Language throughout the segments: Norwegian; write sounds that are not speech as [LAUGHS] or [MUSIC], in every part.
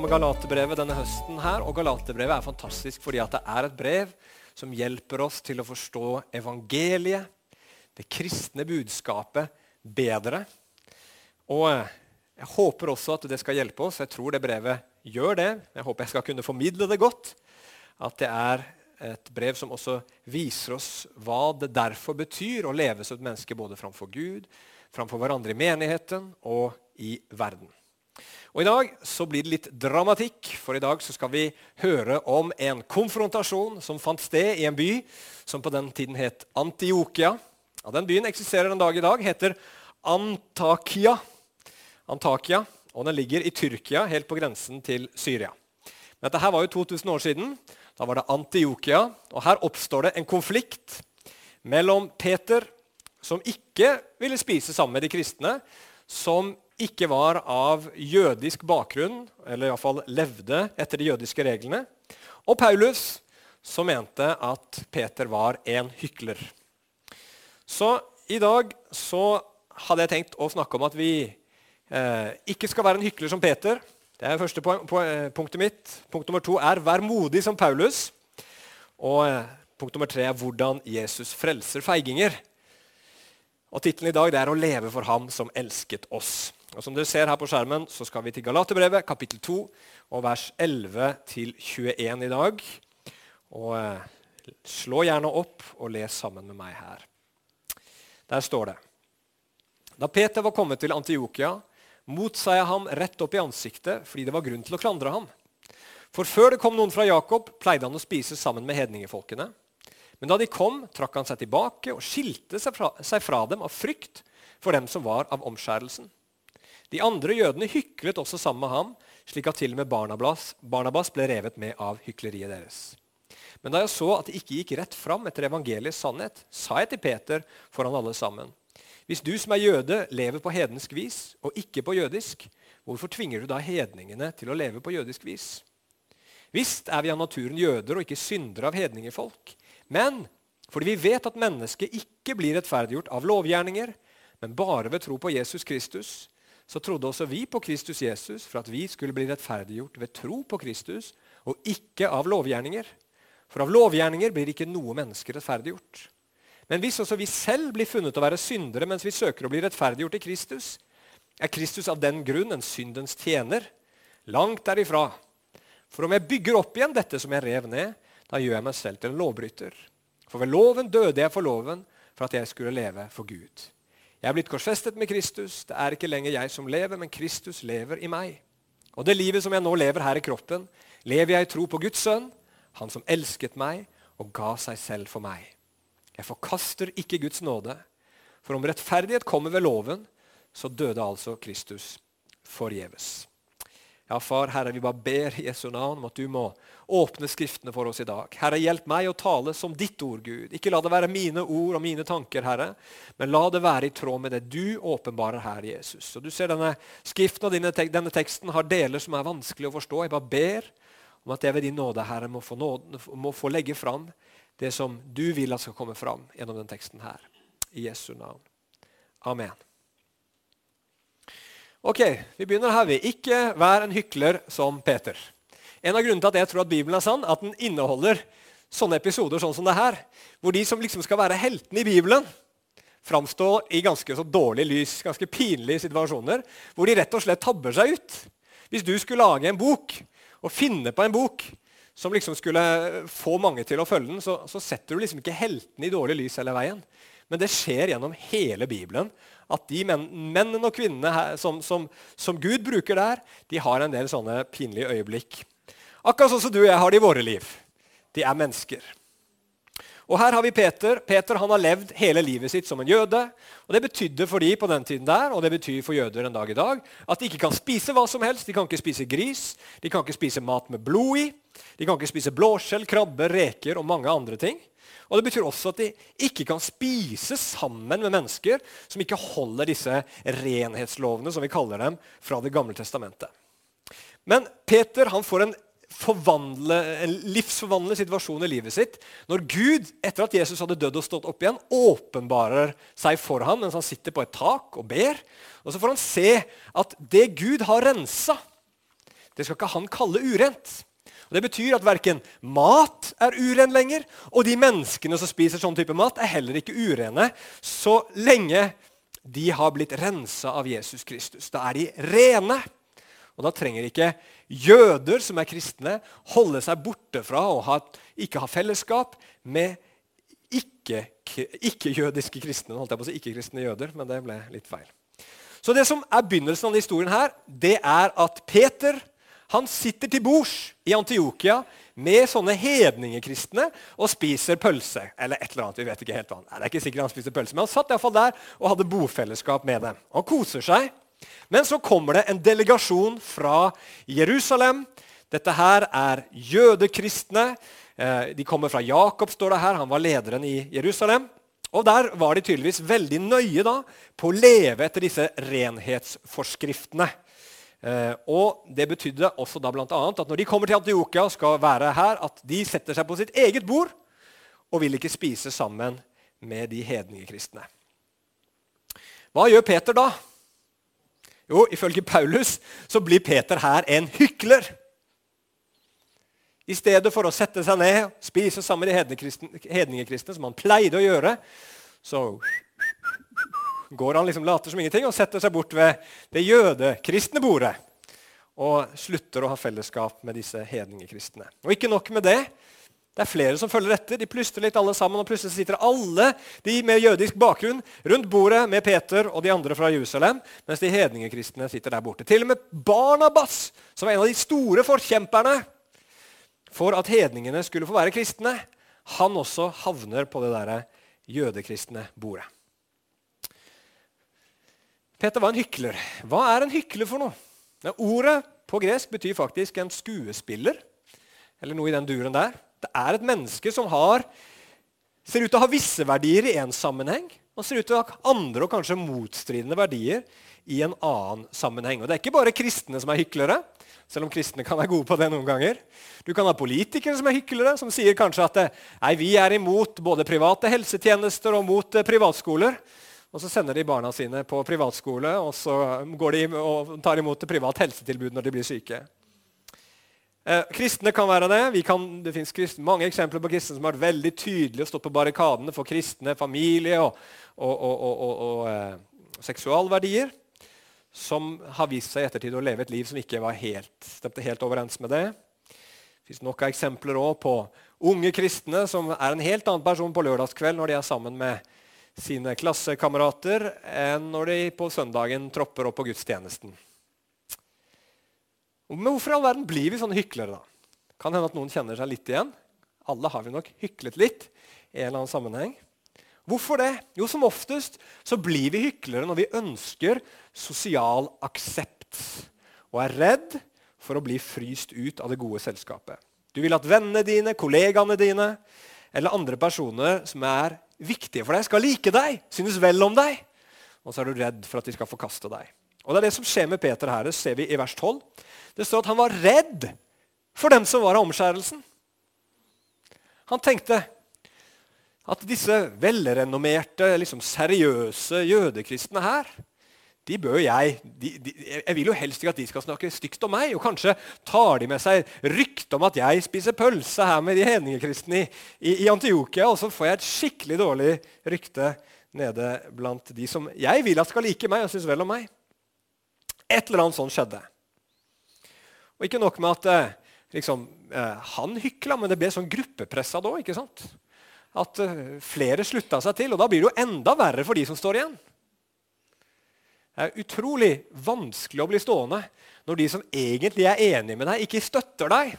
med Galaterbrevet denne høsten her, og Galaterbrevet er fantastisk fordi at det er et brev som hjelper oss til å forstå evangeliet, det kristne budskapet, bedre. Og eh, jeg håper også at det skal hjelpe oss. Jeg tror det brevet gjør det. Jeg håper jeg skal kunne formidle det godt. At det er et brev som også viser oss hva det derfor betyr å leve som et menneske både framfor Gud, framfor hverandre i menigheten og i verden. Og I dag så blir det litt dramatikk, for i dag så skal vi høre om en konfrontasjon som fant sted i en by som på den tiden het Antiokia. Ja, den byen eksisterer en dag i dag, heter Antakia. Antakia, og Den ligger i Tyrkia, helt på grensen til Syria. Men dette her var jo 2000 år siden. Da var det Antiokia. og Her oppstår det en konflikt mellom Peter, som ikke ville spise sammen med de kristne, som ikke var av jødisk bakgrunn, eller iallfall levde etter de jødiske reglene, og Paulus, som mente at Peter var en hykler. Så i dag så hadde jeg tenkt å snakke om at vi eh, ikke skal være en hykler som Peter. Det er første eh, punktet mitt. Punkt nummer to er 'vær modig som Paulus'. Og eh, punkt nummer tre er 'hvordan Jesus frelser feiginger'. Og Tittelen i dag er 'Å leve for ham som elsket oss'. Og Som dere ser her på skjermen, så skal vi til Galaterbrevet, kapittel 2, og vers 11-21 i dag. Og eh, Slå gjerne opp og les sammen med meg her. Der står det Da Peter var kommet til Antiokia, motsa jeg ham rett opp i ansiktet fordi det var grunn til å klandre ham. For før det kom noen fra Jakob, pleide han å spise sammen med hedningefolkene. Men da de kom, trakk han seg tilbake og skilte seg fra, seg fra dem av frykt for dem som var av omskjærelsen. De andre jødene hyklet også sammen med ham, slik at til og med Barnabas, Barnabas ble revet med av hykleriet deres. Men da jeg så at det ikke gikk rett fram etter evangeliets sannhet, sa jeg til Peter foran alle sammen.: Hvis du som er jøde, lever på hedensk vis og ikke på jødisk, hvorfor tvinger du da hedningene til å leve på jødisk vis? Visst er vi av naturen jøder og ikke syndere av hedningefolk. Men fordi vi vet at mennesket ikke blir rettferdiggjort av lovgjerninger, men bare ved tro på Jesus Kristus, så trodde også vi på Kristus Jesus for at vi skulle bli rettferdiggjort ved tro på Kristus og ikke av lovgjerninger. For av lovgjerninger blir ikke noe menneske rettferdiggjort. Men hvis også vi selv blir funnet å være syndere mens vi søker å bli rettferdiggjort i Kristus, er Kristus av den grunn en syndens tjener? Langt derifra. For om jeg bygger opp igjen dette som jeg rev ned, da gjør jeg meg selv til en lovbryter. For ved loven døde jeg for loven for at jeg skulle leve for Gud. Jeg er blitt korsfestet med Kristus. Det er ikke lenger jeg som lever, men Kristus lever i meg. Og det livet som jeg nå lever her i kroppen, lever jeg i tro på Guds sønn, han som elsket meg og ga seg selv for meg. Jeg forkaster ikke Guds nåde, for om rettferdighet kommer ved loven, så døde altså Kristus forgjeves. Ja, far, Herre, vi bare ber Jesu navn om at du må åpne Skriftene for oss i dag. Herre, hjelp meg å tale som ditt ord, Gud. Ikke la det være mine ord og mine tanker, Herre, men la det være i tråd med det du åpenbarer her, Jesus. Og Du ser denne skriften og denne teksten har deler som er vanskelig å forstå. Jeg bare ber om at jeg ved din nåde, Herre, må få, nåde, må få legge fram det som du vil at skal komme fram gjennom den teksten her. I Jesu navn. Amen. Ok, Vi begynner her. vi. Ikke vær en hykler som Peter. En av grunnene til at jeg tror at Bibelen er sann, at den inneholder sånne episoder sånn som det her, hvor de som liksom skal være heltene i Bibelen, framstår i ganske så dårlig lys, ganske pinlige situasjoner, hvor de rett og slett tabber seg ut. Hvis du skulle lage en bok og finne på en bok som liksom skulle få mange til å følge den, så, så setter du liksom ikke heltene i dårlig lys hele veien. Men det skjer gjennom hele Bibelen at de menn, mennene og kvinnene her, som, som, som, Gud bruker der, de har en del sånne pinlige øyeblikk. Akkurat sånn som du og jeg har det i våre liv. De er mennesker. Og Her har vi Peter. Peter han har levd hele livet sitt som en jøde. og Det betydde for de på den tiden der, og det betyr for jøder en dag i dag, at de ikke kan spise hva som helst. De kan ikke spise gris, de kan ikke spise mat med blod i, de kan ikke spise blåskjell, krabber, reker og mange andre ting. Og Det betyr også at de ikke kan spise sammen med mennesker som ikke holder disse renhetslovene, som vi kaller dem, fra Det gamle testamentet. Men Peter han får en, en livsforvandlende situasjon i livet sitt når Gud, etter at Jesus hadde dødd og stått opp igjen, åpenbarer seg for ham mens han sitter på et tak og ber. Og Så får han se at det Gud har rensa, det skal ikke han kalle urent. Og Det betyr at verken mat er uren lenger, og de menneskene som spiser sånn type mat, er heller ikke urene så lenge de har blitt rensa av Jesus Kristus. Da er de rene. Og da trenger ikke jøder som er kristne, holde seg borte fra å ha, ikke ha fellesskap med ikke-jødiske ikke kristne. holdt jeg på å si ikke-kristne jøder, men det ble litt feil. Så det som er begynnelsen av historien, her, det er at Peter han sitter til bords i Antiokia med sånne hedningekristne og spiser pølse. Eller et eller annet. vi vet ikke helt hva. Nei, det er ikke sikkert han spiser pølse, Men han satt i hvert fall der og hadde bofellesskap med dem. Han koser seg. Men så kommer det en delegasjon fra Jerusalem. Dette her er jødekristne. Eh, de kommer fra Jakob, står det her. Han var lederen i Jerusalem. Og Der var de tydeligvis veldig nøye da, på å leve etter disse renhetsforskriftene. Eh, og Det betydde også da blant annet at når de kommer til Antiokia, og skal være her, at de setter seg på sitt eget bord og vil ikke spise sammen med de hedningekristne. Hva gjør Peter da? Jo, ifølge Paulus så blir Peter her en hykler. I stedet for å sette seg ned og spise sammen med de hedningekristne, som han pleide å gjøre, så går han liksom later som ingenting og setter seg bort ved det jødekristne bordet og slutter å ha fellesskap med disse hedningekristne. Og ikke nok med det. Det er flere som følger etter. De plystrer litt alle sammen, og plutselig sitter alle de med jødisk bakgrunn rundt bordet med Peter og de andre fra Jerusalem, mens de hedningekristne sitter der borte. Til og med Barnabas, som var en av de store forkjemperne for at hedningene skulle få være kristne, han også havner på det der jødekristne bordet. Peter var en hykler. Hva er en hykler for noe? Ja, ordet på gresk betyr faktisk en skuespiller, eller noe i den duren der. Det er et menneske som har, ser ut til å ha visse verdier i én sammenheng, og ser ut til å ha andre og kanskje motstridende verdier i en annen sammenheng. Og Det er ikke bare kristne som er hyklere, selv om kristne kan være gode på det noen ganger. Du kan ha politikere som er hyklere, som sier kanskje at nei, vi er imot både private helsetjenester og mot eh, privatskoler. Og Så sender de barna sine på privatskole og så går de og tar imot privat helsetilbud når de blir syke. Eh, kristne kan være det. Kan, det finnes mange eksempler på kristne som har vært veldig tydelige og stått på barrikadene for kristne familie og, og, og, og eh, seksualverdier. Som har vist seg i ettertid å leve et liv som ikke var helt, stemte helt overens med det. Det fins nok av eksempler på unge kristne som er en helt annen person på lørdagskveld når de er sammen med sine klassekamerater enn når de på søndagen tropper opp på gudstjenesten. Men hvorfor i all verden blir vi sånne hyklere, da? Kan hende at noen kjenner seg litt igjen. Alle har vi nok hyklet litt i en eller annen sammenheng. Hvorfor det? Jo, som oftest så blir vi hyklere når vi ønsker sosial aksept og er redd for å bli fryst ut av det gode selskapet. Du vil at vennene dine, kollegaene dine eller andre personer som er viktige for deg, skal like deg, synes vel om deg. Og så er du redd for at de skal forkaste deg. Og Det er det som skjer med Peter her. Det ser vi i vers 12. Det står at han var redd for dem som var av omskjærelsen. Han tenkte at disse velrenommerte, liksom seriøse jødekristne her de bør jeg de, de, Jeg vil jo helst ikke at de skal snakke stygt om meg. Og kanskje tar de med seg ryktet om at jeg spiser pølse her med de hedningekristne i, i, i, Antiokia, og så får jeg et skikkelig dårlig rykte nede blant de som jeg vil at skal like meg og synes vel om meg. Et eller annet sånt skjedde. Og ikke nok med at eh, liksom, eh, han hykla, men det ble sånn gruppepressa da. ikke sant? At eh, flere slutta seg til. Og da blir det jo enda verre for de som står igjen. Det er utrolig vanskelig å bli stående når de som egentlig er enige med deg, ikke støtter deg.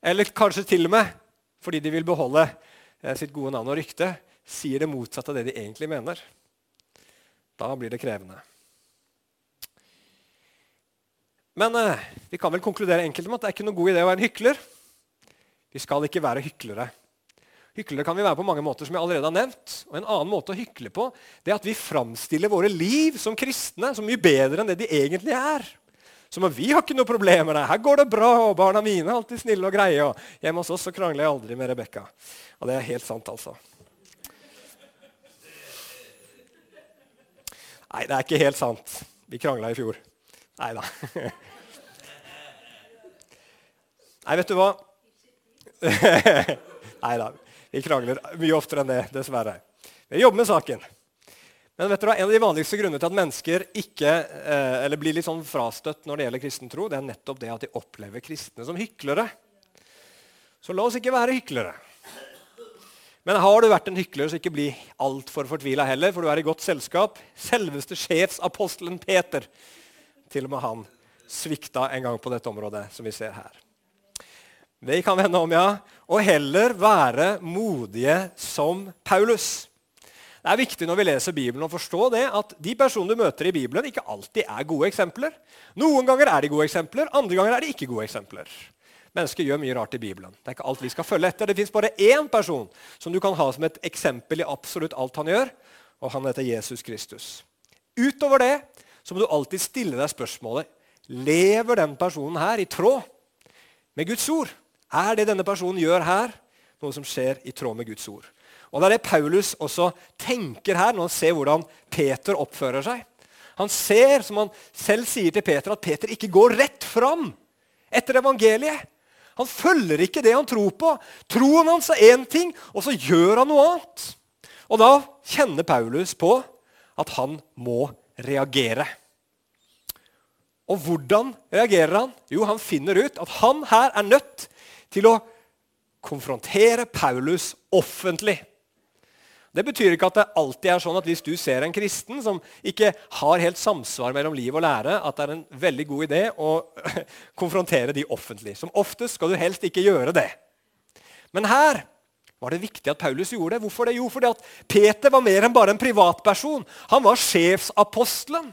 Eller kanskje til og med, fordi de vil beholde eh, sitt gode navn og rykte, sier det motsatte av det de egentlig mener. Da blir det krevende. Men eh, vi kan vel konkludere enkelt med at det er ikke noe god idé å være en hykler. Vi skal ikke være hyklere. Hyklere kan vi være på mange måter, som jeg allerede har nevnt. Og En annen måte å hykle på det er at vi framstiller våre liv som kristne så mye bedre enn det de egentlig er. Som at vi har ikke noe problem med det. Her går det bra, og barna mine er alltid snille og greie. og Hjemme hos oss så krangler jeg aldri med Rebekka. Og det er helt sant, altså. Nei, det er ikke helt sant. Vi krangla i fjor. Nei da. Nei, vet du hva? [LAUGHS] Nei da. Vi krangler mye oftere enn det, dessverre. Vi jobber med saken. Men vet du hva? en av de vanligste grunnene til at mennesker ikke, eh, eller blir litt sånn frastøtt når det gjelder kristen tro, det er nettopp det at de opplever kristne som hyklere. Så la oss ikke være hyklere. Men har du vært en hykler, så ikke bli altfor fortvila heller, for du er i godt selskap. Selveste sjefsapostelen Peter. Til og med han svikta en gang på dette området, som vi ser her. Det kan vende om, ja. Og heller være modige som Paulus. Det er viktig når vi leser Bibelen å forstå det at de personene du møter i Bibelen, ikke alltid er gode eksempler. Noen ganger er de gode eksempler, andre ganger er de ikke gode eksempler. Mennesker gjør mye rart i Bibelen. Det er ikke alt vi skal følge etter. Det fins bare én person som du kan ha som et eksempel i absolutt alt han gjør, og han heter Jesus Kristus. Utover det så må du alltid stille deg spørsmålet lever den personen her i tråd med Guds ord. Er det denne personen gjør her, noe som skjer i tråd med Guds ord? Og Det er det Paulus også tenker her når han ser hvordan Peter oppfører seg. Han ser, som han selv sier til Peter, at Peter ikke går rett fram etter evangeliet. Han følger ikke det han tror på. Troen hans er én ting, og så gjør han noe annet. Og da kjenner Paulus på at han må reagere. Og hvordan reagerer han? Jo, han finner ut at han her er nødt til å konfrontere Paulus offentlig. Det betyr ikke at det alltid er sånn at hvis du ser en kristen som ikke har helt samsvar mellom liv og lære, at det er en veldig god idé å [LAUGHS] konfrontere de offentlig. Som oftest skal du helst ikke gjøre det. Men her var det viktig at Paulus gjorde det. Hvorfor det? Jo, fordi at Peter var mer enn bare en privatperson. Han var sjefsapostelen.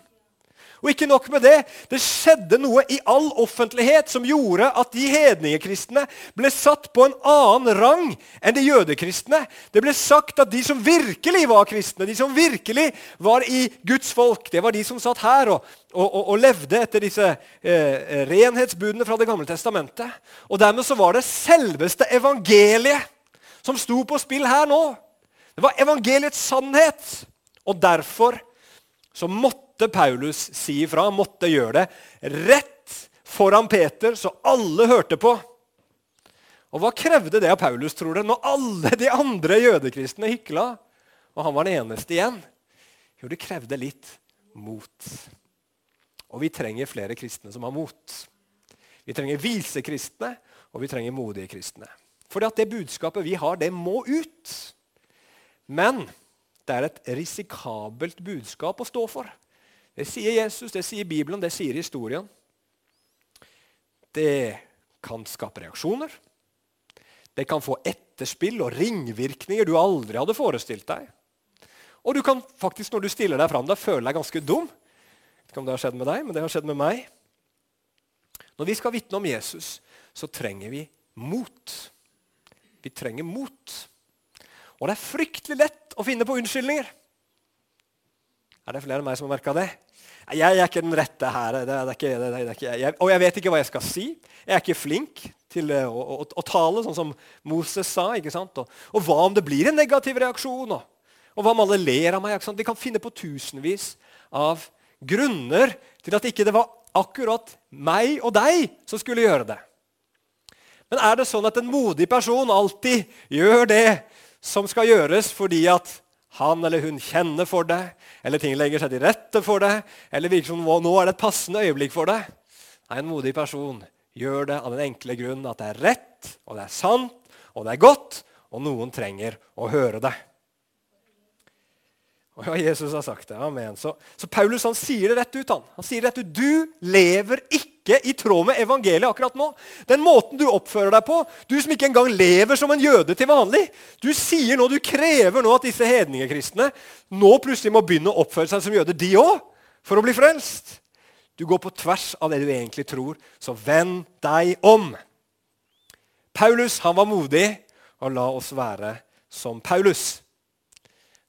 Og ikke nok med det, det skjedde noe i all offentlighet som gjorde at de hedningekristne ble satt på en annen rang enn de jødekristne. Det ble sagt at de som virkelig var kristne, de som virkelig var i Guds folk, det var de som satt her og, og, og, og levde etter disse eh, renhetsbudene fra Det gamle testamentet. Og dermed så var det selveste evangeliet som sto på spill her nå. Det var evangeliets sannhet. Og derfor så måtte Paulus si ifra, måtte gjøre det rett foran Peter, så alle hørte på. Og Hva krevde det av Paulus, tror du, når alle de andre jødekristne hykla, og han var den eneste igjen? Jo, det krevde litt mot. Og vi trenger flere kristne som har mot. Vi trenger vise kristne, og vi trenger modige kristne. At det budskapet vi har, det må ut. Men det er et risikabelt budskap å stå for. Det sier Jesus, det sier Bibelen, det sier historien. Det kan skape reaksjoner. Det kan få etterspill og ringvirkninger du aldri hadde forestilt deg. Og du kan faktisk, når du stiller deg fram, føle deg ganske dum. Jeg vet ikke om det har skjedd med deg, men det har skjedd med meg. Når vi skal vitne om Jesus, så trenger vi mot. Vi trenger mot. Og det er fryktelig lett å finne på unnskyldninger. Er det flere enn meg som har merka det? Jeg er ikke den rette her. Det er ikke, det er ikke, jeg, og jeg vet ikke hva jeg skal si. Jeg er ikke flink til å, å, å tale, sånn som Moses sa. ikke sant? Og, og, hva om det blir en negativ reaksjon? Og, og hva om alle ler av meg? ikke sant? Vi kan finne på tusenvis av grunner til at ikke det var akkurat meg og deg som skulle gjøre det. Men er det sånn at en modig person alltid gjør det som skal gjøres fordi at han eller hun kjenner for det, eller ting legger seg til rette for det, eller virker som nå er det et passende øyeblikk for det. Nei, En modig person gjør det av den enkle grunn at det er rett, og det er sant, og det er godt, og noen trenger å høre det. Og ja, Jesus har sagt det. Amen. Så, så Paulus han sier det rett ut. Han, han sier rett ut, Du lever ikke i tråd med evangeliet akkurat nå. Den måten du oppfører deg på, du som ikke engang lever som en jøde til vanlig, du sier nå, du krever nå at disse hedningekristne nå plutselig må begynne å oppføre seg som jøder, de òg, for å bli frelst. Du går på tvers av det du egentlig tror, så vend deg om. Paulus han var modig, og la oss være som Paulus.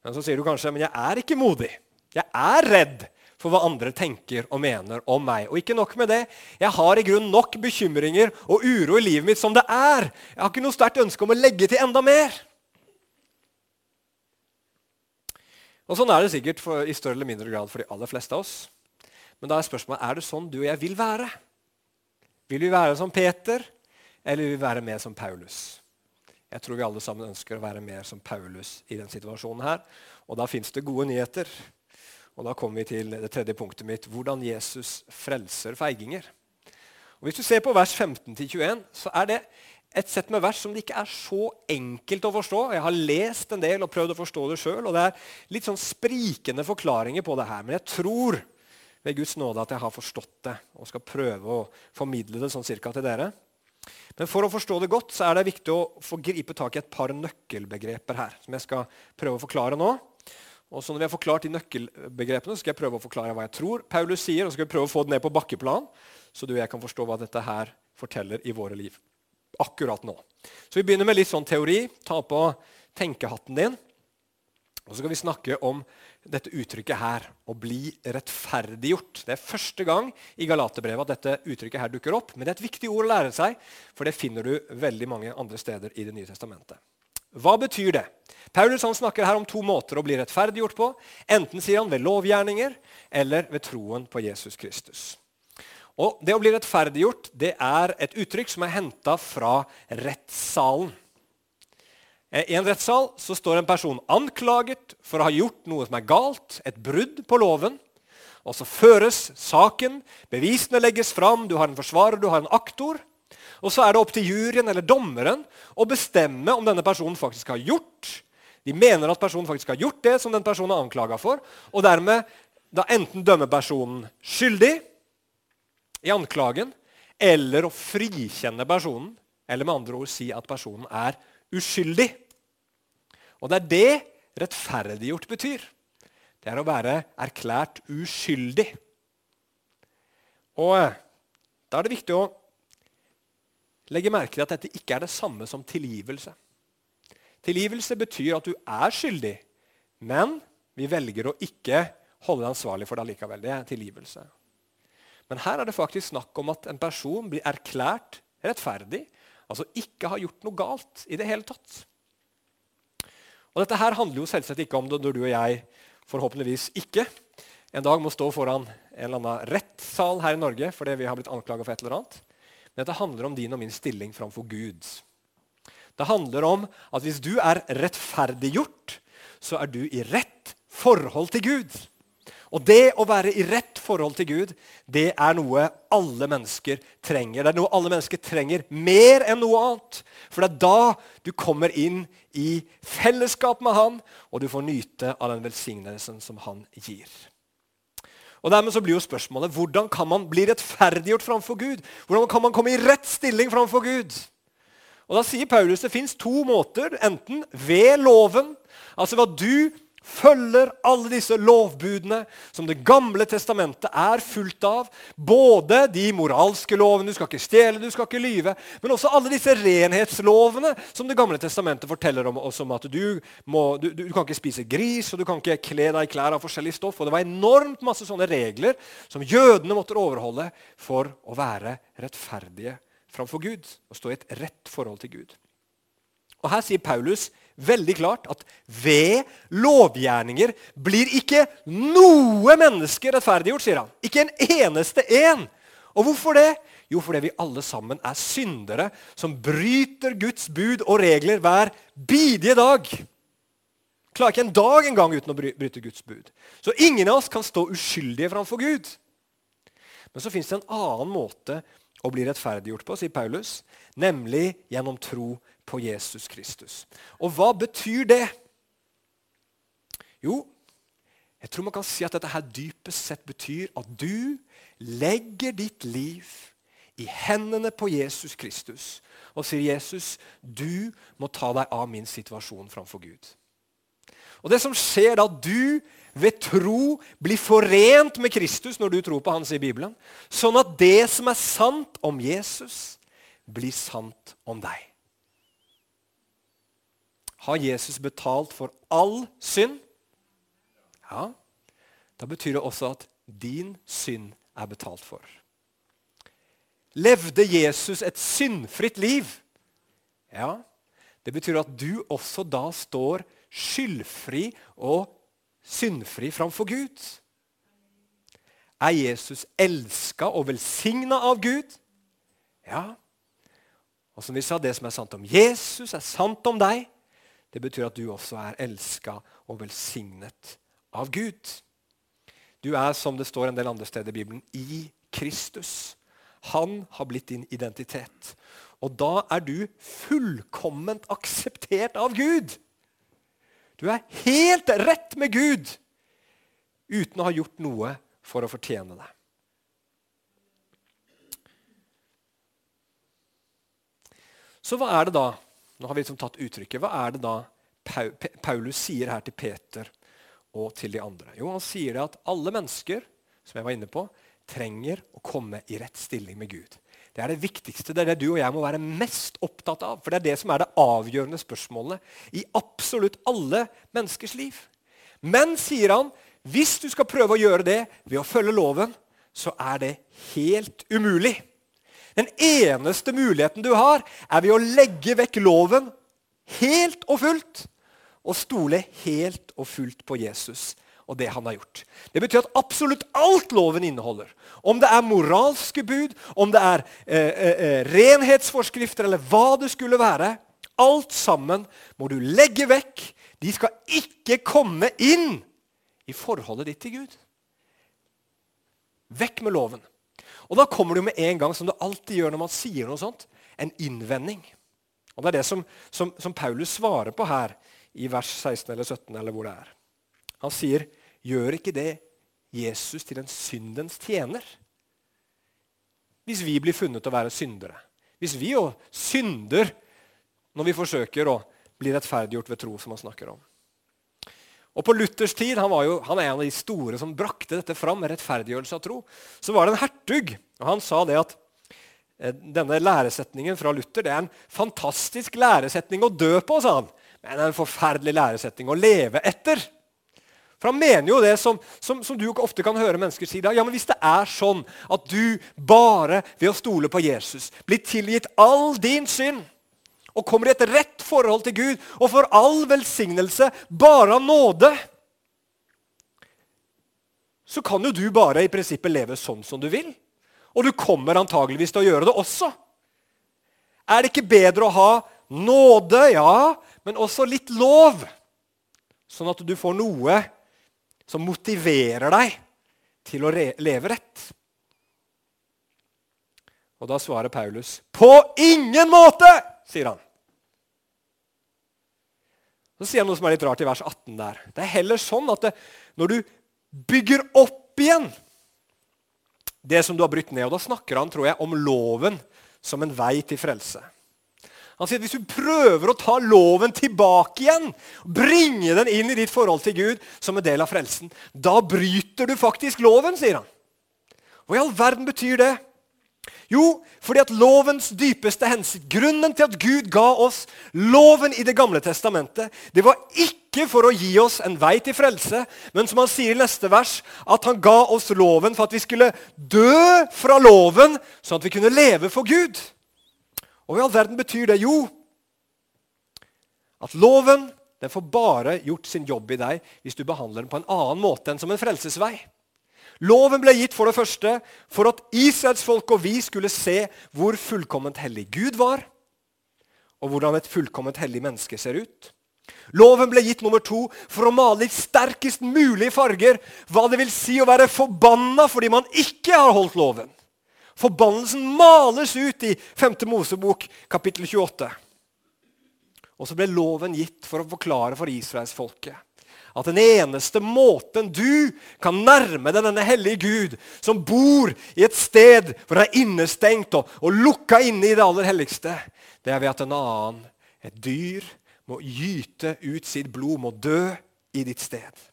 Men så sier du kanskje men jeg er ikke modig. Jeg er redd for hva andre tenker og mener om meg. Og ikke nok med det, jeg har i grunnen nok bekymringer og uro i livet mitt som det er. Jeg har ikke noe sterkt ønske om å legge til enda mer. Og Sånn er det sikkert for, i større eller mindre grad for de aller fleste av oss. Men da er spørsmålet er det sånn du og jeg vil være. Vil vi være som Peter, eller vil vi være mer som Paulus? Jeg tror vi alle sammen ønsker å være mer som Paulus i den situasjonen her. Og da fins det gode nyheter. Og da kommer vi til det tredje punktet mitt hvordan Jesus frelser feiginger. Og Hvis du ser på vers 15-21, så er det et sett med vers som det ikke er så enkelt å forstå. Jeg har lest en del og prøvd å forstå det sjøl, og det er litt sånn sprikende forklaringer på det her. Men jeg tror ved Guds nåde at jeg har forstått det og skal prøve å formidle det sånn cirka til dere. Men for å forstå det godt så er det viktig å få gripe tak i et par nøkkelbegreper her, som jeg skal prøve å forklare nå. Og så Når vi har forklart de nøkkelbegrepene, skal jeg prøve å forklare hva jeg tror Paulus sier, og så skal vi prøve å få det ned på bakkeplan, så du og jeg kan forstå hva dette her forteller i våre liv akkurat nå. Så Vi begynner med litt sånn teori. Ta på tenkehatten din. Og så skal vi snakke om dette uttrykket her, å bli rettferdiggjort. Det er første gang i Galaterbrevet at dette uttrykket her dukker opp. Men det er et viktig ord å lære seg, for det finner du veldig mange andre steder i Det nye testamentet. Hva betyr det? Paulus snakker her om to måter å bli rettferdiggjort på. Enten sier han ved lovgjerninger eller ved troen på Jesus Kristus. Og Det å bli rettferdiggjort det er et uttrykk som er henta fra rettssalen. Eh, I en rettssal så står en person anklaget for å ha gjort noe som er galt, et brudd på loven. Og Så føres saken, bevisene legges fram, du har en forsvarer, du har en aktor. Og Så er det opp til juryen eller dommeren å bestemme om denne personen faktisk har gjort De mener at personen faktisk har gjort det som den personen er anklaga for, og dermed da enten dømmer personen skyldig i anklagen, eller å frikjenne personen, eller med andre ord si at personen er uskyldig. Og det er det rettferdiggjort betyr. Det er å være erklært uskyldig. Og eh, da er det viktig å legge merke til at dette ikke er det samme som tilgivelse. Tilgivelse betyr at du er skyldig, men vi velger å ikke holde deg ansvarlig for det allikevel. Det er tilgivelse. Men her er det faktisk snakk om at en person blir erklært rettferdig, altså ikke har gjort noe galt i det hele tatt. Og Dette her handler jo selvsagt ikke om det når du og jeg forhåpentligvis ikke en dag må stå foran en eller annen rettssal her i Norge fordi vi har blitt anklaga for et eller annet. Dette handler om din og min stilling framfor Gud. Det handler om at hvis du er rettferdiggjort, så er du i rett forhold til Gud. Og det å være i rett forhold til Gud, det er noe alle mennesker trenger. Det er noe alle mennesker trenger mer enn noe annet. For det er da du kommer inn i fellesskap med Han, og du får nyte av den velsignelsen som Han gir. Og dermed så blir jo spørsmålet hvordan kan man bli rettferdiggjort framfor Gud? Hvordan kan man komme i rett stilling framfor Gud? Og Da sier Paulus det fins to måter. Enten ved loven, altså hva du følger alle disse lovbudene som Det gamle testamentet er fullt av. Både de moralske lovene, du skal ikke stjele, du skal ikke lyve, men også alle disse renhetslovene som Det gamle testamentet forteller om Også om at du, må, du, du, kan ikke spise gris, og du kan ikke kle deg i klær av forskjellig stoff. Og Det var enormt masse sånne regler som jødene måtte overholde for å være rettferdige framfor Gud og stå i et rett forhold til Gud. Og Her sier Paulus veldig klart at ved lovgjerninger blir ikke noe menneske rettferdiggjort, sier han. Ikke en eneste en. Og hvorfor det? Jo, fordi vi alle sammen er syndere som bryter Guds bud og regler hver bidige dag. Klarer ikke en dag engang uten å bryte Guds bud. Så ingen av oss kan stå uskyldige framfor Gud. Men så fins det en annen måte å bli rettferdiggjort på, sier Paulus, nemlig gjennom tro på Jesus Kristus. Og hva betyr det? Jo, jeg tror man kan si at dette her dypest sett betyr at du legger ditt liv i hendene på Jesus Kristus og sier, 'Jesus, du må ta deg av min situasjon framfor Gud'. Og Det som skjer da du ved tro blir forent med Kristus når du tror på Han, sier Bibelen, sånn at det som er sant om Jesus, blir sant om deg. Har Jesus betalt for all synd? Ja, da betyr det også at din synd er betalt for. Levde Jesus et syndfritt liv? Ja, det betyr at du også da står skyldfri og syndfri framfor Gud. Er Jesus elska og velsigna av Gud? Ja. Og som vi sa, Det som er sant om Jesus, er sant om deg. Det betyr at du også er elska og velsignet av Gud. Du er, som det står en del andre steder i Bibelen, i Kristus. Han har blitt din identitet. Og da er du fullkomment akseptert av Gud. Du er helt rett med Gud uten å ha gjort noe for å fortjene det. Så hva er det da nå har vi liksom tatt uttrykket, hva er det da Paulus sier her til Peter og til de andre? Jo, Han sier det at alle mennesker som jeg var inne på, trenger å komme i rett stilling med Gud. Det er det viktigste. Det er det du og jeg må være mest opptatt av. For det er det som er det avgjørende spørsmålet i absolutt alle menneskers liv. Men, sier han, hvis du skal prøve å gjøre det ved å følge loven, så er det helt umulig. Den eneste muligheten du har, er ved å legge vekk loven helt og fullt og stole helt og fullt på Jesus og det han har gjort. Det betyr at absolutt alt loven inneholder, om det er moralske bud, om det er eh, eh, eh, renhetsforskrifter eller hva det skulle være, alt sammen må du legge vekk. De skal ikke komme inn i forholdet ditt til Gud. Vekk med loven. Og da kommer det jo med en gang, som det alltid gjør når man sier noe sånt, en innvending. Og Det er det som, som, som Paulus svarer på her i vers 16 eller 17. eller hvor det er. Han sier, 'Gjør ikke det Jesus til en syndens tjener?' Hvis vi blir funnet å være syndere. Hvis vi jo synder når vi forsøker å bli rettferdiggjort ved tro, som han snakker om. Og På Luthers tid han, jo, han er en av de store som brakte dette fram rettferdiggjørelse av tro. Så var det en hertug, og han sa det at eh, denne læresetningen fra Luther det er en fantastisk læresetning å dø på, sa han. Men det er en forferdelig læresetning å leve etter. For Han mener jo det som, som, som du ofte kan høre mennesker si. Da. Ja, men Hvis det er sånn at du bare ved å stole på Jesus blir tilgitt all din synd og kommer i et rett forhold til Gud og får all velsignelse bare av nåde, så kan jo du bare i prinsippet leve sånn som du vil. Og du kommer antageligvis til å gjøre det også. Er det ikke bedre å ha nåde, ja, men også litt lov? Sånn at du får noe som motiverer deg til å leve rett. Og da svarer Paulus på ingen måte! sier han. Så sier han noe som er litt rart i vers 18 der. Det er heller sånn at det, når du bygger opp igjen det som du har brutt ned Og da snakker han tror jeg, om loven som en vei til frelse. Han sier at Hvis du prøver å ta loven tilbake igjen, bringe den inn i ditt forhold til Gud som en del av frelsen, da bryter du faktisk loven, sier han. Hva i all verden betyr det? Jo, fordi at lovens dypeste hensikt, grunnen til at Gud ga oss loven i Det gamle testamentet, det var ikke for å gi oss en vei til frelse, men som han sier i neste vers, at han ga oss loven for at vi skulle dø fra loven, sånn at vi kunne leve for Gud. Og i all verden betyr det? Jo, at loven den får bare gjort sin jobb i deg hvis du behandler den på en annen måte enn som en frelsesvei. Loven ble gitt for det første for at Israels folk og vi skulle se hvor fullkomment hellig Gud var, og hvordan et fullkomment hellig menneske ser ut. Loven ble gitt nummer to for å male i sterkest mulig farger hva det vil si å være forbanna fordi man ikke har holdt loven. Forbannelsen males ut i 5. Mosebok kapittel 28. Og så ble loven gitt for å forklare for israelsfolket at den eneste måten du kan nærme deg denne hellige Gud, som bor i et sted hvor han er innestengt og, og lukka inne i det aller helligste, det er ved at en annen, et dyr, må gyte ut sitt blod, må dø i ditt sted.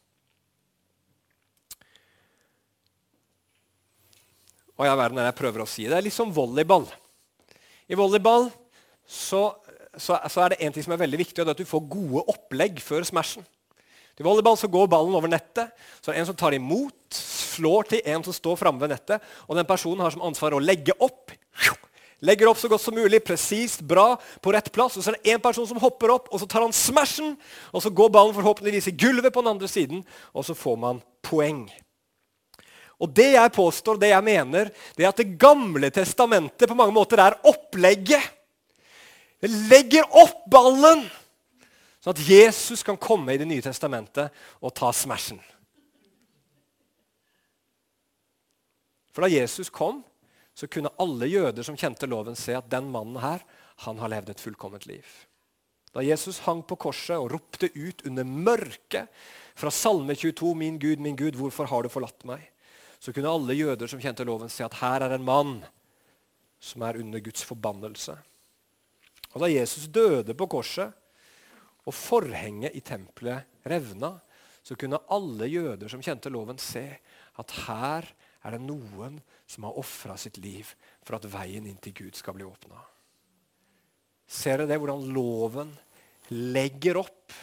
Og jeg, verden er jeg prøver å si. Det er litt som volleyball. I volleyball så, så, så er det en ting som er veldig viktig, og det er at du får gode opplegg før smashen. Til volleyball så går ballen over nettet. Så er det en som tar imot, slår til en som står framme ved nettet. Og den personen har som ansvar å legge opp. Legger opp så godt som mulig, presist, bra, på rett plass. Og så er det en person som hopper opp, og så tar han smashen. Og så går ballen forhåpentligvis i gulvet på den andre siden, og så får man poeng. Og Det jeg påstår, det jeg mener, det er at Det gamle testamentet på mange måter er opplegget Det legger opp ballen, sånn at Jesus kan komme i Det nye testamentet og ta smashen. For da Jesus kom, så kunne alle jøder som kjente loven, se at den mannen her, han har levd et fullkomment liv. Da Jesus hang på korset og ropte ut under mørket fra Salme 22, 'Min Gud, min Gud, hvorfor har du forlatt meg?' så kunne alle jøder som kjente loven, se at her er en mann som er under Guds forbannelse. Og Da Jesus døde på korset og forhenget i tempelet revna, så kunne alle jøder som kjente loven, se at her er det noen som har ofra sitt liv for at veien inn til Gud skal bli åpna. Ser dere det, hvordan loven legger opp,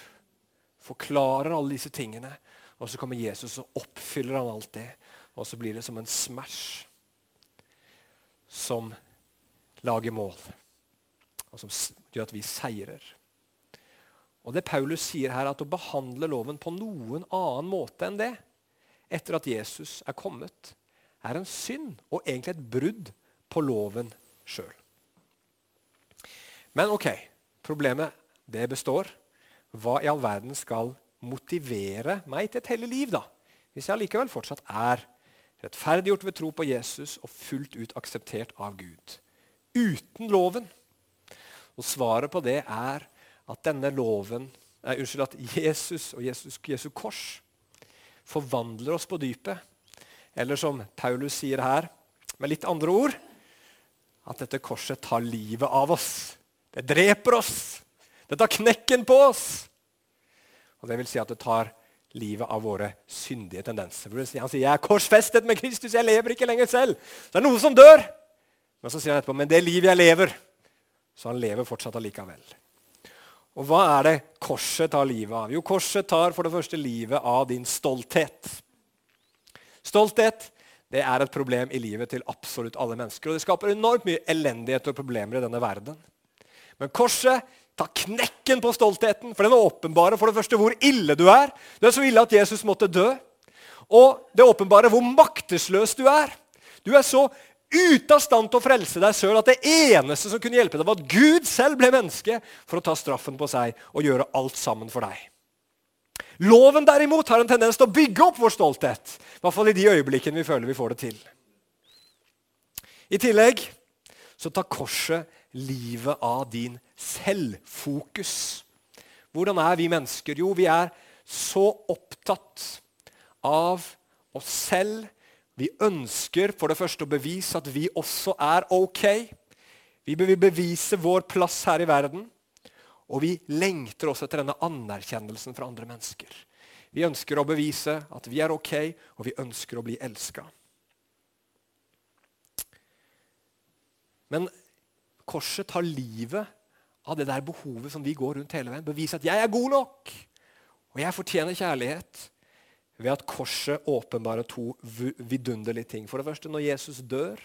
forklarer alle disse tingene, og så kommer Jesus og oppfyller han alt det. Og så blir det som en smash som lager mål, og som gjør at vi seirer. Og Det Paulus sier her, at å behandle loven på noen annen måte enn det, etter at Jesus er kommet, er en synd og egentlig et brudd på loven sjøl. Men ok, problemet det består. Hva i all verden skal motivere meg til et hellig liv, da? Hvis jeg allikevel fortsatt er rettferdiggjort ved tro på Jesus og fullt ut akseptert av Gud. Uten loven. Og svaret på det er at denne loven nei, Unnskyld, at Jesus og Jesus, Jesu kors forvandler oss på dypet. Eller som Paulus sier her, med litt andre ord at dette korset tar livet av oss. Det dreper oss. Det tar knekken på oss. Og det vil si at det tar livet av våre syndige tendenser. Han sier jeg er korsfestet med Kristus, jeg lever ikke lenger selv. Så det er noe som dør. Men så sier han etterpå men det livet jeg lever. Så han lever fortsatt allikevel. Og hva er det korset tar livet av? Jo, korset tar for det første livet av din stolthet. Stolthet det er et problem i livet til absolutt alle mennesker. Og det skaper enormt mye elendighet og problemer i denne verden. Men korset tar knekken på stoltheten, for den åpenbarer for det første hvor ille du er. Du er så ille at Jesus måtte dø. Og det åpenbarer hvor maktesløs du er. Du er så ute av stand til å frelse deg sjøl at det eneste som kunne hjelpe deg, var at Gud selv ble menneske for å ta straffen på seg og gjøre alt sammen for deg. Loven derimot har en tendens til å bygge opp vår stolthet. I hvert fall i de øyeblikkene vi føler vi får det til. I tillegg så tar korset livet av din selvfokus. Hvordan er vi mennesker? Jo, vi er så opptatt av oss selv. Vi ønsker for det første å bevise at vi også er ok. Vi vil bevise vår plass her i verden. Og vi lengter også etter denne anerkjennelsen fra andre mennesker. Vi ønsker å bevise at vi er ok, og vi ønsker å bli elska. Men korset tar livet av det der behovet som vi går rundt hele veien. Bevise at 'jeg er god nok', og 'jeg fortjener kjærlighet'. Ved at korset åpenbarer to vidunderlige ting. For det første, når Jesus dør,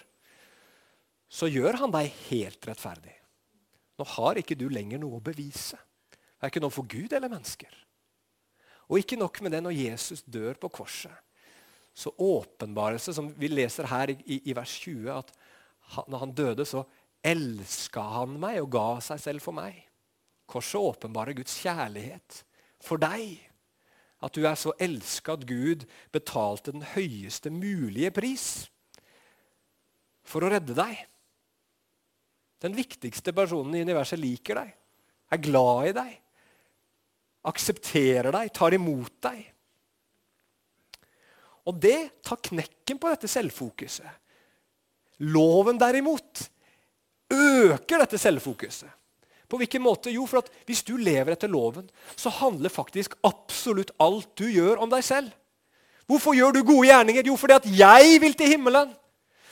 så gjør han deg helt rettferdig. Nå har ikke du lenger noe å bevise. Det er ikke noe for Gud eller mennesker. Og ikke nok med det, når Jesus dør på korset, så åpenbares det, som vi leser her i, i, vers 20, at han, når han døde, så elska han meg og ga seg selv for meg. Korset åpenbarer Guds kjærlighet for deg. At du er så elska at Gud betalte den høyeste mulige pris for å redde deg. Den viktigste personen i universet liker deg, er glad i deg, aksepterer deg, tar imot deg. Og det tar knekken på dette selvfokuset. Loven derimot øker dette selvfokuset. På hvilken måte? Jo, for at Hvis du lever etter loven, så handler faktisk absolutt alt du gjør, om deg selv. Hvorfor gjør du gode gjerninger? Jo, fordi at jeg vil til himmelen.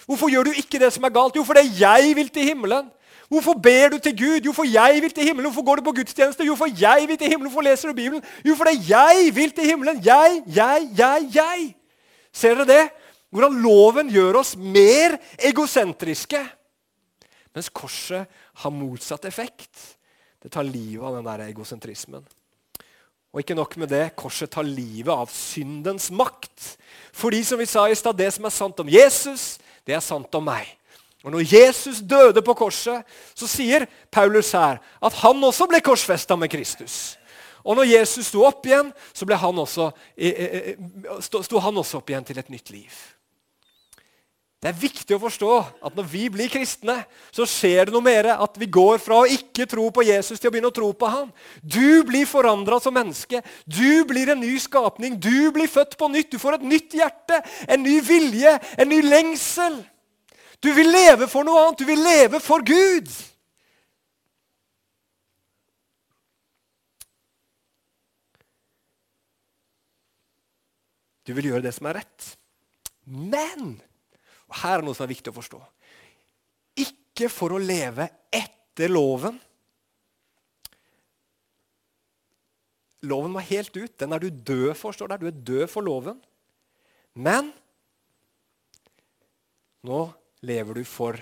Hvorfor gjør du ikke det som er galt? Jo, fordi jeg vil til himmelen. Hvorfor ber du til Gud? Jo, for jeg vil til himmelen. Hvorfor går du på gudstjeneste? Jo, for jeg vil til himmelen. Hvorfor leser du Bibelen? Jo, fordi jeg vil til himmelen. Jeg, jeg, jeg, jeg. Ser dere det? Hvordan loven gjør oss mer egosentriske. Mens korset har motsatt effekt. Det tar livet av den der egosentrismen. Og ikke nok med det, korset tar livet av syndens makt. Fordi som vi sa i stad, det som er sant om Jesus, det er sant om meg. Og Når Jesus døde på korset, så sier Paulus her at han også ble korsfesta med Kristus. Og når Jesus sto opp igjen, så han også, sto han også opp igjen til et nytt liv. Det er viktig å forstå at når vi blir kristne, så skjer det noe mer. At vi går fra å ikke tro på Jesus til å begynne å tro på ham. Du blir forandra som menneske. Du blir en ny skapning. Du blir født på nytt. Du får et nytt hjerte, en ny vilje, en ny lengsel. Du vil leve for noe annet. Du vil leve for Gud. Du vil gjøre det som er rett. Men Her er noe som er viktig å forstå. Ikke for å leve etter loven. Loven var helt ut. Den er du død for, står der. Du er død for loven. Men nå lever du for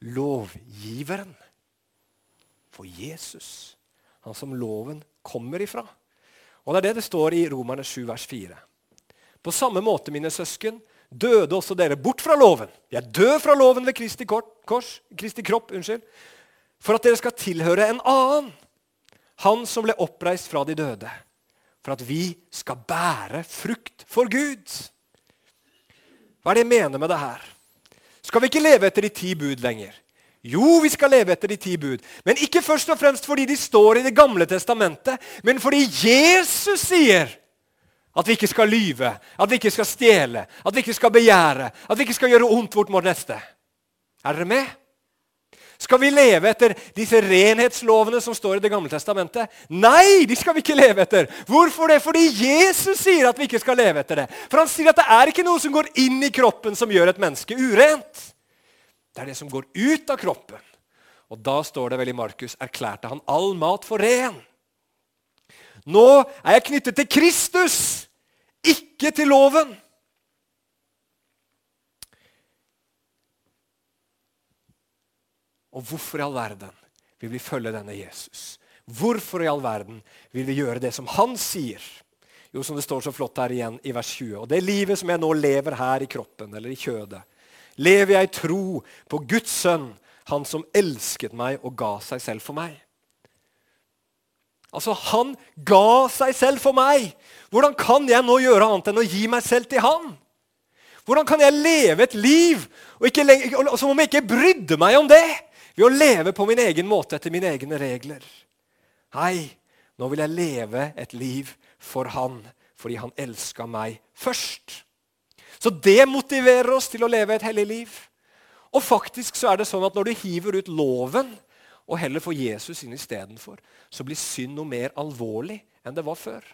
lovgiveren. For Jesus. Han som loven kommer ifra. Og Det er det det står i Romerne 7, vers 4. På samme måte, mine søsken, døde også dere bort fra loven. Jeg er døde fra loven ved Kristi, kors, Kristi kropp, unnskyld, for at dere skal tilhøre en annen. Han som ble oppreist fra de døde. For at vi skal bære frukt for Gud. Hva er det jeg mener med det her? Skal vi ikke leve etter de ti bud lenger? Jo, vi skal leve etter de ti bud. Men ikke først og fremst fordi de står i Det gamle testamentet, men fordi Jesus sier at vi ikke skal lyve, at vi ikke skal stjele, at vi ikke skal begjære, at vi ikke skal gjøre ondt vårt mot neste. Er dere med? Skal vi leve etter disse renhetslovene som står i Det gamle testamentet? Nei, de skal vi ikke leve etter. Hvorfor det? Fordi Jesus sier at vi ikke skal leve etter det. For han sier at det er ikke noe som går inn i kroppen som gjør et menneske urent. Det er det som går ut av kroppen. Og da står det vel i Markus erklærte han all mat for ren. Nå er jeg knyttet til Kristus, ikke til loven. Og hvorfor i all verden vil vi følge denne Jesus? Hvorfor i all verden vil vi gjøre det som han sier? Jo, som det står så flott her igjen i vers 20. Og det livet som jeg nå lever her i kroppen, eller i kjødet, lever jeg i tro på Guds sønn, han som elsket meg og ga seg selv for meg. Altså, Han ga seg selv for meg. Hvordan kan jeg nå gjøre annet enn å gi meg selv til han? Hvordan kan jeg leve et liv ikke, som om jeg ikke brydde meg om det? Ved å leve på min egen måte etter mine egne regler. Hei, nå vil jeg leve et liv for han fordi han elska meg først. Så det motiverer oss til å leve et hellig liv. Og faktisk så er det sånn at når du hiver ut loven og heller får Jesus inn istedenfor, så blir synd noe mer alvorlig enn det var før.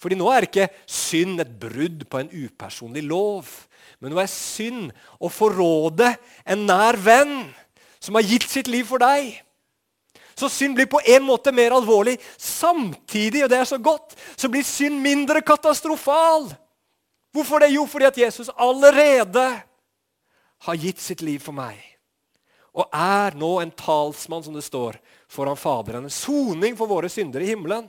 Fordi nå er ikke synd et brudd på en upersonlig lov. Men nå er synd å forråde en nær venn som har gitt sitt liv for deg. Så synd blir på en måte mer alvorlig. Samtidig, og det er så godt, så blir synd mindre katastrofal. Hvorfor det? Jo, fordi at Jesus allerede har gitt sitt liv for meg og er nå en talsmann, som det står, foran Faderen. En soning for våre syndere i himmelen.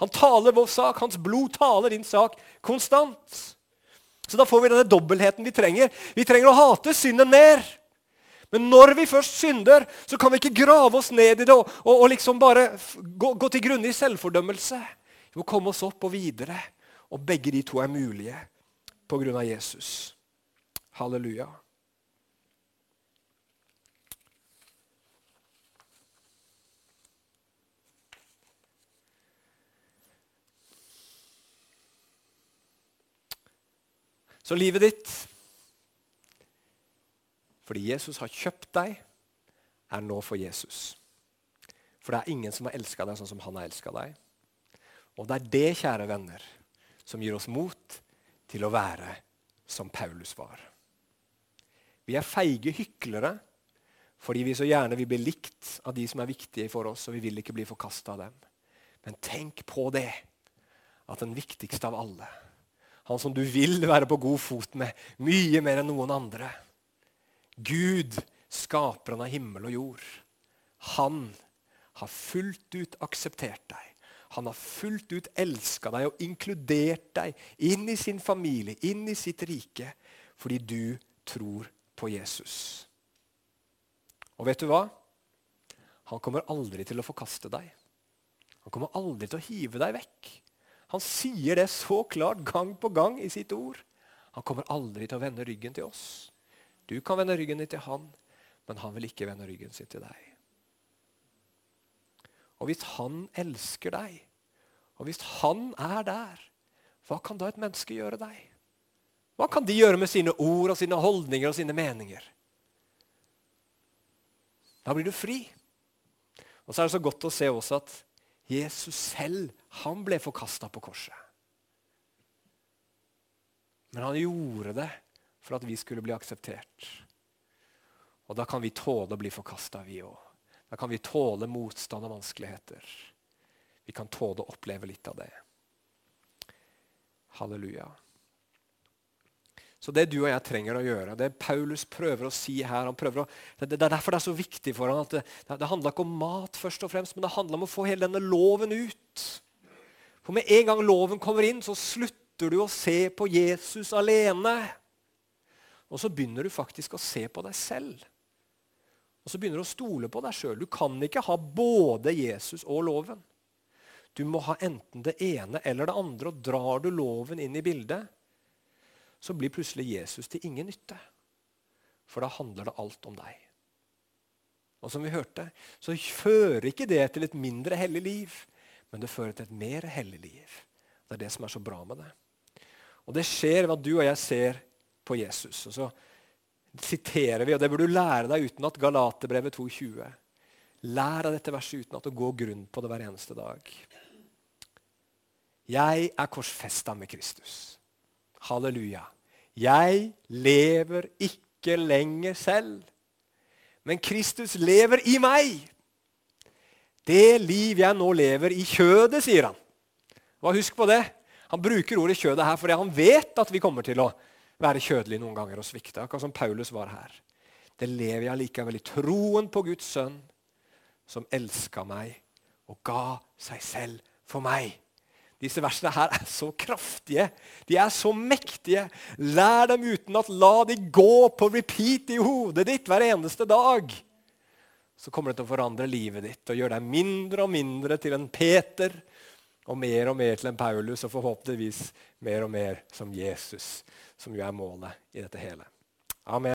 Han taler vår sak, hans blod taler din sak konstant. Så da får vi denne dobbeltheten vi trenger. Vi trenger å hate synden mer. Men når vi først synder, så kan vi ikke grave oss ned i det og, og, liksom bare gå, gå til grunne i selvfordømmelse. Vi må komme oss opp og videre. Og begge de to er mulige på grunn av Jesus. Halleluja. Så livet ditt, fordi Jesus har kjøpt deg, er nå for Jesus. For det er ingen som har elska deg sånn som han har elska deg. Og det er det, kjære venner, som gir oss mot til å være som Paulus var. Vi er feige hyklere fordi vi så gjerne vil bli likt av de som er viktige for oss, og vi vil ikke bli forkasta av dem. Men tenk på det, at den viktigste av alle han som du vil være på god fot med, mye mer enn noen andre. Gud, skaperen av himmel og jord. Han har fullt ut akseptert deg. Han har fullt ut elska deg og inkludert deg inn i sin familie, inn i sitt rike, fordi du tror på Jesus. Og vet du hva? Han kommer aldri til å forkaste deg. Han kommer aldri til å hive deg vekk. Han sier det så klart gang på gang i sitt ord. Han kommer aldri til å vende ryggen til oss. Du kan vende ryggen din til han, men han vil ikke vende ryggen sin til deg. Og hvis han elsker deg, og hvis han er der, hva kan da et menneske gjøre deg? Hva kan de gjøre med sine ord og sine holdninger og sine meninger? Da blir du fri. Og så er det så godt å se også at Jesus selv han ble forkasta på korset. Men han gjorde det for at vi skulle bli akseptert. Og da kan vi tåle å bli forkasta, vi òg. Da kan vi tåle motstand og vanskeligheter. Vi kan tåle å oppleve litt av det. Halleluja. Så det du og jeg trenger å gjøre, det Paulus prøver å si her å, det, det, er derfor det er så viktig for ham at det, det handler ikke om mat, først og fremst, men det handler om å få hele denne loven ut. For med en gang loven kommer inn, så slutter du å se på Jesus alene. Og så begynner du faktisk å se på deg selv. Og så begynner du å stole på deg sjøl. Du kan ikke ha både Jesus og loven. Du må ha enten det ene eller det andre. Og drar du loven inn i bildet, så blir plutselig Jesus til ingen nytte. For da handler det alt om deg. Og som vi hørte, så fører ikke det til et mindre hellig liv, men det fører til et mer hellig liv. Det er det som er så bra med det. Og det skjer ved at du og jeg ser på Jesus. Og så siterer vi, og det burde du lære deg utenat, Galaterbrevet 2,20. Lær av dette verset utenat og gå grunn på det hver eneste dag. Jeg er korsfesta med Kristus. Halleluja. Jeg lever ikke lenger selv, men Kristus lever i meg. Det liv jeg nå lever i kjødet, sier han. Hva husk på det. Han bruker ordet kjødet her fordi han vet at vi kommer til å være kjødelige noen ganger og svikte, akkurat som Paulus var her. Det lever jeg likevel i troen på Guds sønn, som elska meg og ga seg selv for meg. Disse versene her er så kraftige. De er så mektige. Lær dem uten at la de gå på repeat i hodet ditt hver eneste dag. Så kommer det til å forandre livet ditt og gjøre deg mindre og mindre til en Peter og mer og mer til en Paulus, og forhåpentligvis mer og mer som Jesus, som jo er målet i dette hele. Amen.